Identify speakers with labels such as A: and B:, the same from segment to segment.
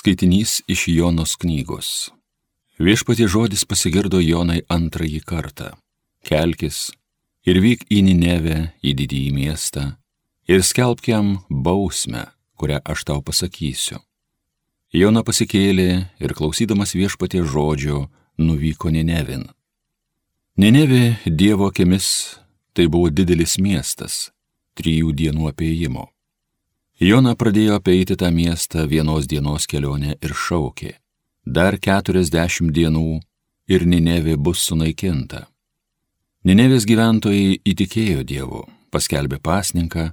A: Skaitinys iš Jonos knygos. Viešpatie žodis pasigirdo Jonai antrąjį kartą. Kelkis ir vyk į Ninevę, į didįjį miestą, ir skelbk jam bausmę, kurią aš tau pasakysiu. Jona pasikėlė ir klausydamas viešpatie žodžio nuvyko Ninevin. Ninevė Dievo akimis tai buvo didelis miestas, trijų dienų apėjimo. Jona pradėjo apeiti tą miestą vienos dienos kelionę ir šaukė. Dar keturiasdešimt dienų ir Ninevė bus sunaikinta. Ninevės gyventojai įtikėjo Dievu, paskelbė pasninką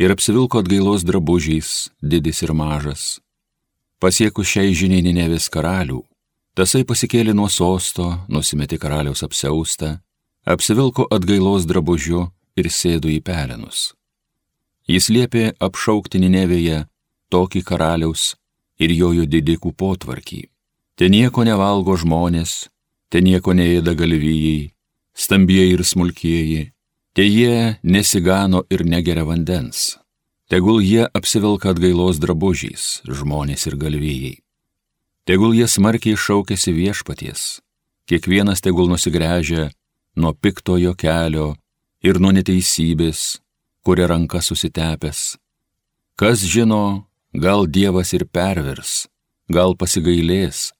A: ir apsivilko atgailos drabužiais, didis ir mažas. Pasiekus šiai žiniai Ninevės karalių, tasai pasikėlė nuo sosto, nusimetė karaliaus apseustą, apsivilko atgailos drabužiu ir sėdo į pelenus. Jis liepė apšaukti Ninevėje tokį karaliaus ir jojo didikų potvarkį. Ten nieko nevalgo žmonės, ten nieko neėda galvijai, stambieji ir smulkieji, te jie nesigano ir negeria vandens. Tegul jie apsivilka atgailos drabužiais, žmonės ir galvijai. Tegul jie smarkiai šaukėsi viešpaties, kiekvienas tegul nusigręžia nuo piktojo kelio ir nuo neteisybės, kuria ranka susitepęs. Kas žino, gal Dievas ir pervers, gal pasigailės,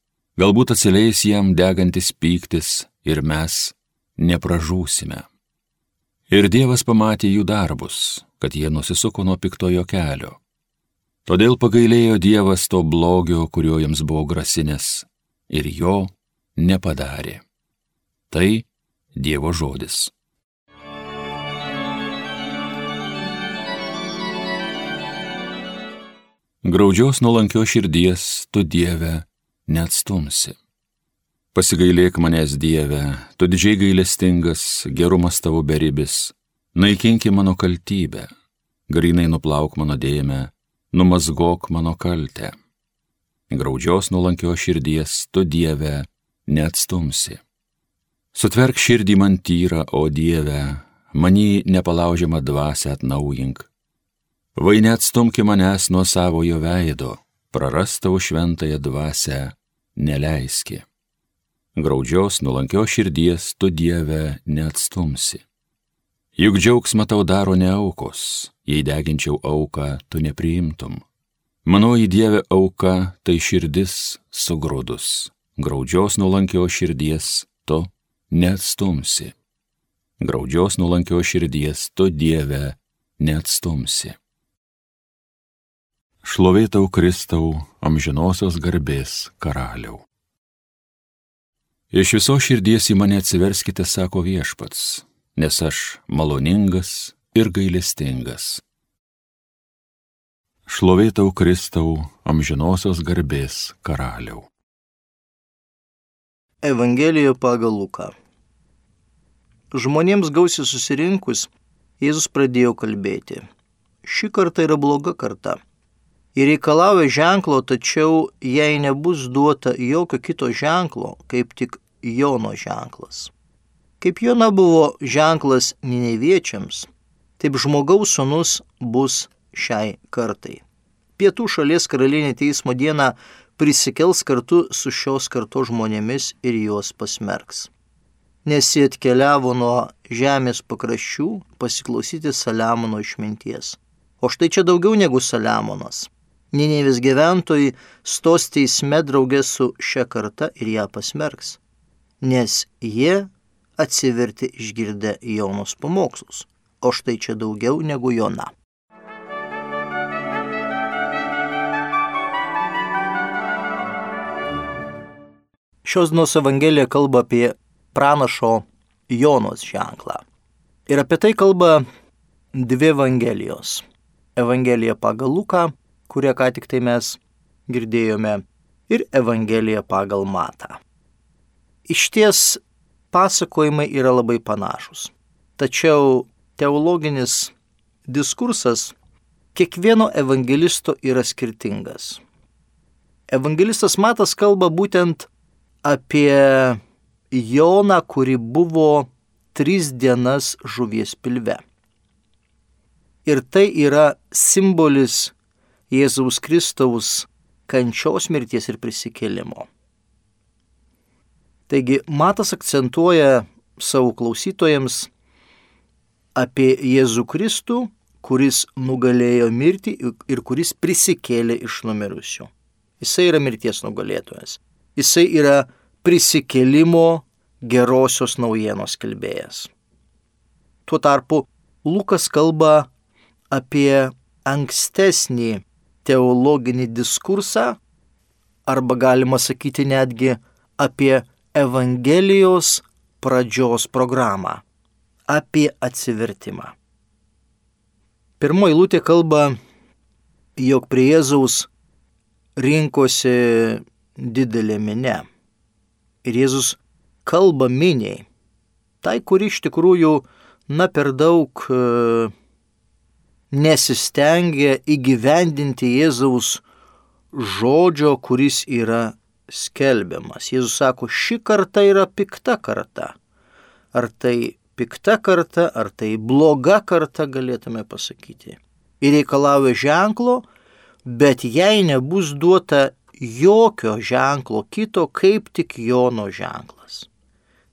A: galbūt atsileis jam degantis pyktis ir mes nepražūsime. Ir Dievas pamatė jų darbus, kad jie nusisuko nuo piktojo kelio. Todėl pagailėjo Dievas to blogio, kurio jiems buvo grasinės, ir jo nepadarė. Tai Dievo žodis. Graudžios nuolankio širdies tu Dieve neatstumsi. Pasigailėk manęs Dieve, tu didžiai gailestingas, gerumas tavo beribis, naikinki mano kaltybę, grinai nuplauk mano dėmę, numazgok mano kaltę. Graudžios nuolankio širdies tu Dieve neatstumsi. Sutverk širdį man tyrą, o Dieve, manį nepalaužiamą dvasę atnaujink Vai neatstumki manęs nuo savojo veido, prarastau šventąją dvasę, neleiski. Graudžios, nulankios širdies tu Dieve neatstumsi. Juk džiaugsmą tau daro ne aukos, jei deginčiau auką, tu nepriimtum. Mano į Dievę auka tai širdis sugrūdus, graudžios nulankios širdies tu neatstumsi. Graudžios nulankios širdies tu Dieve neatstumsi. Šlovėtau Kristau, amžinosios garbės karaliau. Iš viso širdies į mane atsiverskite, sako viešpats, nes aš maloningas ir gailestingas. Šlovėtau Kristau, amžinosios garbės karaliau.
B: Evangelijoje pagal Luką. Žmonėms gausiai susirinkus, Jėzus pradėjo kalbėti. Ši karta yra bloga karta ir reikalauja ženklo, tačiau jai nebus duota jokio kito ženklo, kaip tik Jono ženklas. Kaip Jona buvo ženklas Nineviečiams, taip žmogaus sunus bus šiai kartai. Pietų šalies karalienė teismo dieną prisikels kartu su šios kartos žmonėmis ir juos pasmerks. Nes jie atkeliavo nuo žemės pakraščių pasiklausyti Saliamono išminties. O štai čia daugiau negu Saliamonas. Ninėvis gyventojai stos teisme draugė su šia karta ir ją pasmerks, nes jie atsiverti išgirdę Jonos pamokslus, o štai čia daugiau negu Jona. Šios dienos Evangelija kalba apie pranašo Jonos ženklą. Ir apie tai kalba dvi Evangelijos. Evangelija pagal Luką kurią ką tik tai mes girdėjome, ir Evangelija pagal Matą. Iš ties pasakojimai yra labai panašus. Tačiau teologinis diskursas kiekvieno evangelisto yra skirtingas. Evangelistas Matas kalba būtent apie Joną, kuri buvo tris dienas žuvies pilve. Ir tai yra simbolis Jėzaus Kristaus kančios mirties ir prisikėlimo. Taigi Matas akcentuoja savo klausytojams apie Jėzų Kristų, kuris nugalėjo mirtį ir kuris prisikėlė iš numirusių. Jisai yra mirties nugalėtojas. Jisai yra prisikėlimo gerosios naujienos kalbėjas. Tuo tarpu Lukas kalba apie ankstesnį teologinį diskursą, arba galima sakyti netgi apie Evangelijos pradžios programą, apie atsivertimą. Pirmoji lūtė kalba, jog prie Jėzaus rinkosi didelė minė. Ir Jėzus kalba miniai. Tai, kuri iš tikrųjų, na, per daug e, nesistengia įgyvendinti Jėzaus žodžio, kuris yra skelbiamas. Jėzus sako, ši karta yra pikta karta. Ar tai pikta karta, ar tai bloga karta galėtume pasakyti. Ir reikalauja ženklo, bet jai nebus duota jokio ženklo kito, kaip tik Jono ženklas.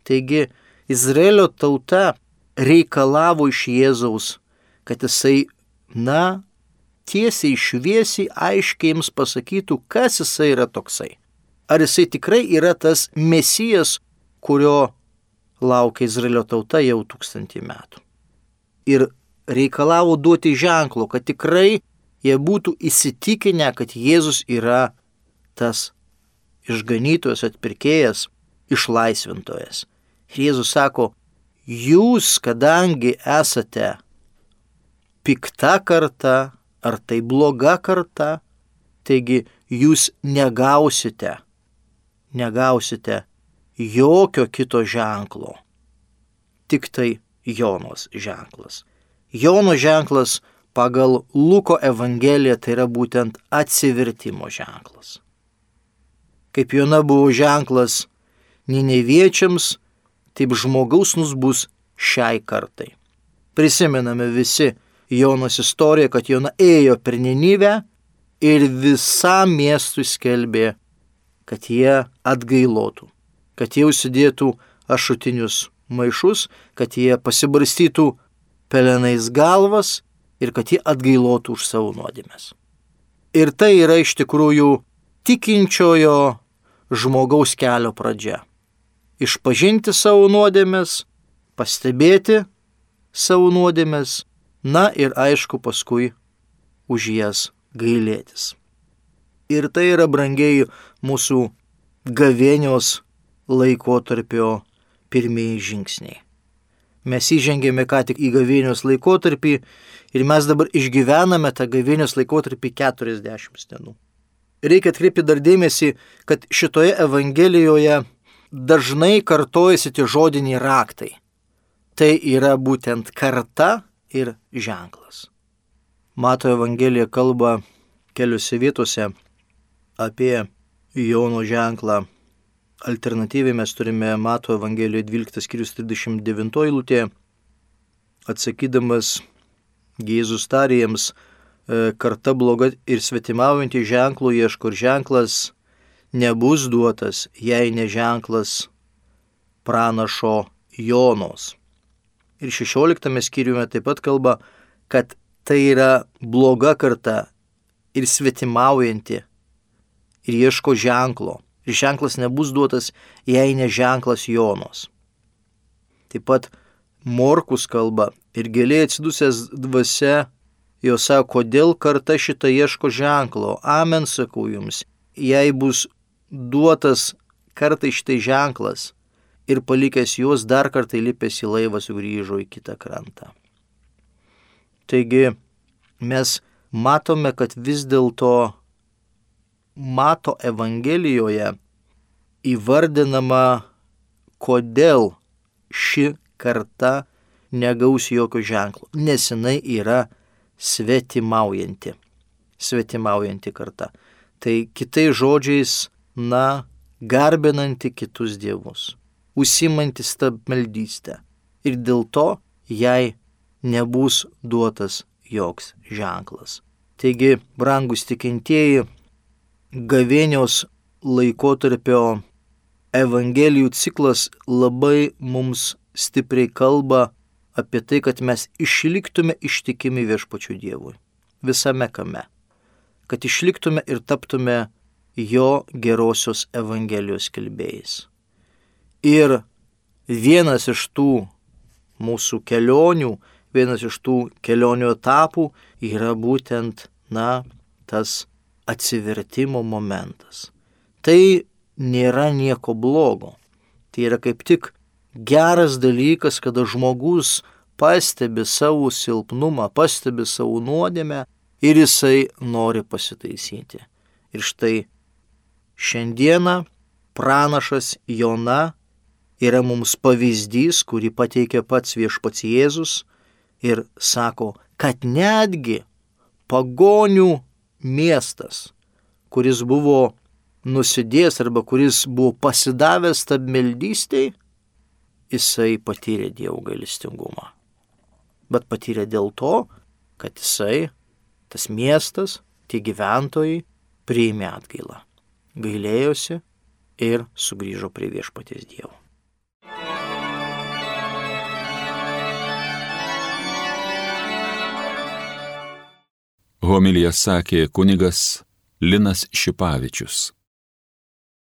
B: Taigi Izraelio tauta reikalavo iš Jėzaus, kad jisai na, tiesiai šviesiai aiškiai jums pasakytų, kas jisai yra toksai. Ar jisai tikrai yra tas mesijas, kurio laukia Izraelio tauta jau tūkstantį metų. Ir reikalavo duoti ženklo, kad tikrai jie būtų įsitikinę, kad Jėzus yra tas išganytojas, atpirkėjas, išlaisvintojas. Ir Jėzus sako, jūs, kadangi esate pikta karta, ar tai bloga karta, taigi jūs negausite, negausite jokio kito ženklo, tik tai Jonos ženklas. Jono ženklas pagal Luko Evangeliją tai yra būtent atsivertimo ženklas. Kaip Jona buvo ženklas Nineviečiams, taip žmogaus nus bus šiai kartai. Prisimename visi Jonos istorija, kad Jona ėjo per Ninive ir visam miestui skelbė, kad jie atgailotų, kad jie užsidėtų ašutinius maišus, kad jie pasibarstytų pelenais galvas ir kad jie atgailotų už savo nuodėmės. Ir tai yra iš tikrųjų tikinčiojo žmogaus kelio pradžia. Išpažinti savo nuodėmės, pastebėti savo nuodėmės na ir aišku paskui už jas gailėtis. Ir tai yra brangiai mūsų gavėnios laikotarpio pirmieji žingsniai. Mes įžengėme ką tik į gavėnios laikotarpį ir mes dabar išgyvename tą gavėnios laikotarpį 40 dienų. Reikia atkreipti dar dėmesį, kad šitoje Evangelijoje dažnai kartojasi tie žodiniai raktai. Tai yra būtent karta ir ženklas. Mato Evangelija kalba keliose vietose apie Jono ženklą. Alternatyviai mes turime Mato Evangelijoje 12 skyrius 39 eilutė, atsakydamas Jėzus tarė jiems, e, karta bloga ir svetimaujantį ženklų ieško ir ženklas nebus duotas, jei ne ženklas pranašo Jonos. Ir 16 skyriuje taip pat kalba, kad tai yra bloga karta ir svetimaujanti ir ieško ženklo. Ir ženklas nebus duotas, jei ne ženklas Jonos. Taip pat Morkus kalba ir gėlė atsidusęs dvasia, jo sako, kodėl karta šitą ieško ženklo. Amen sakau jums, jei bus duotas kartai šitai ženklas, ir palikęs juos dar kartą įlipęs į laivą sugrįžo į kitą krantą. Taigi mes matome, kad vis dėlto mato Evangelijoje įvardinama, kodėl ši karta negaus jokio ženklo, nes jinai yra svetimaujanti. Svetimaujanti karta. Tai kitais žodžiais, na, garbinanti kitus dievus užsimantis tą maldystę. Ir dėl to jai nebus duotas joks ženklas. Taigi, brangus tikintieji, gavėnios laikotarpio Evangelijų ciklas labai mums stipriai kalba apie tai, kad mes išliktume ištikimi viešpačių Dievui. Visame kame. Kad išliktume ir taptume jo gerosios Evangelijos kelbėjais. Ir vienas iš tų mūsų kelionių, vienas iš tų kelionių etapų yra būtent, na, tas atsivertimo momentas. Tai nėra nieko blogo. Tai yra kaip tik geras dalykas, kada žmogus pastebi savo silpnumą, pastebi savo nuodėmę ir jisai nori pasitaisyti. Ir štai šiandieną pranašas Jona yra mums pavyzdys, kurį pateikia pats viešpats Jėzus ir sako, kad netgi pagonių miestas, kuris buvo nusidėjęs arba kuris buvo pasidavęs tabmeldystiai, jisai patyrė Dievo gailestingumą. Bet patyrė dėl to, kad jisai, tas miestas, tie gyventojai priėmė atgailą, gailėjosi ir sugrįžo prie viešpaties Dievo.
A: Homilija sakė kunigas Linas Šipavičius.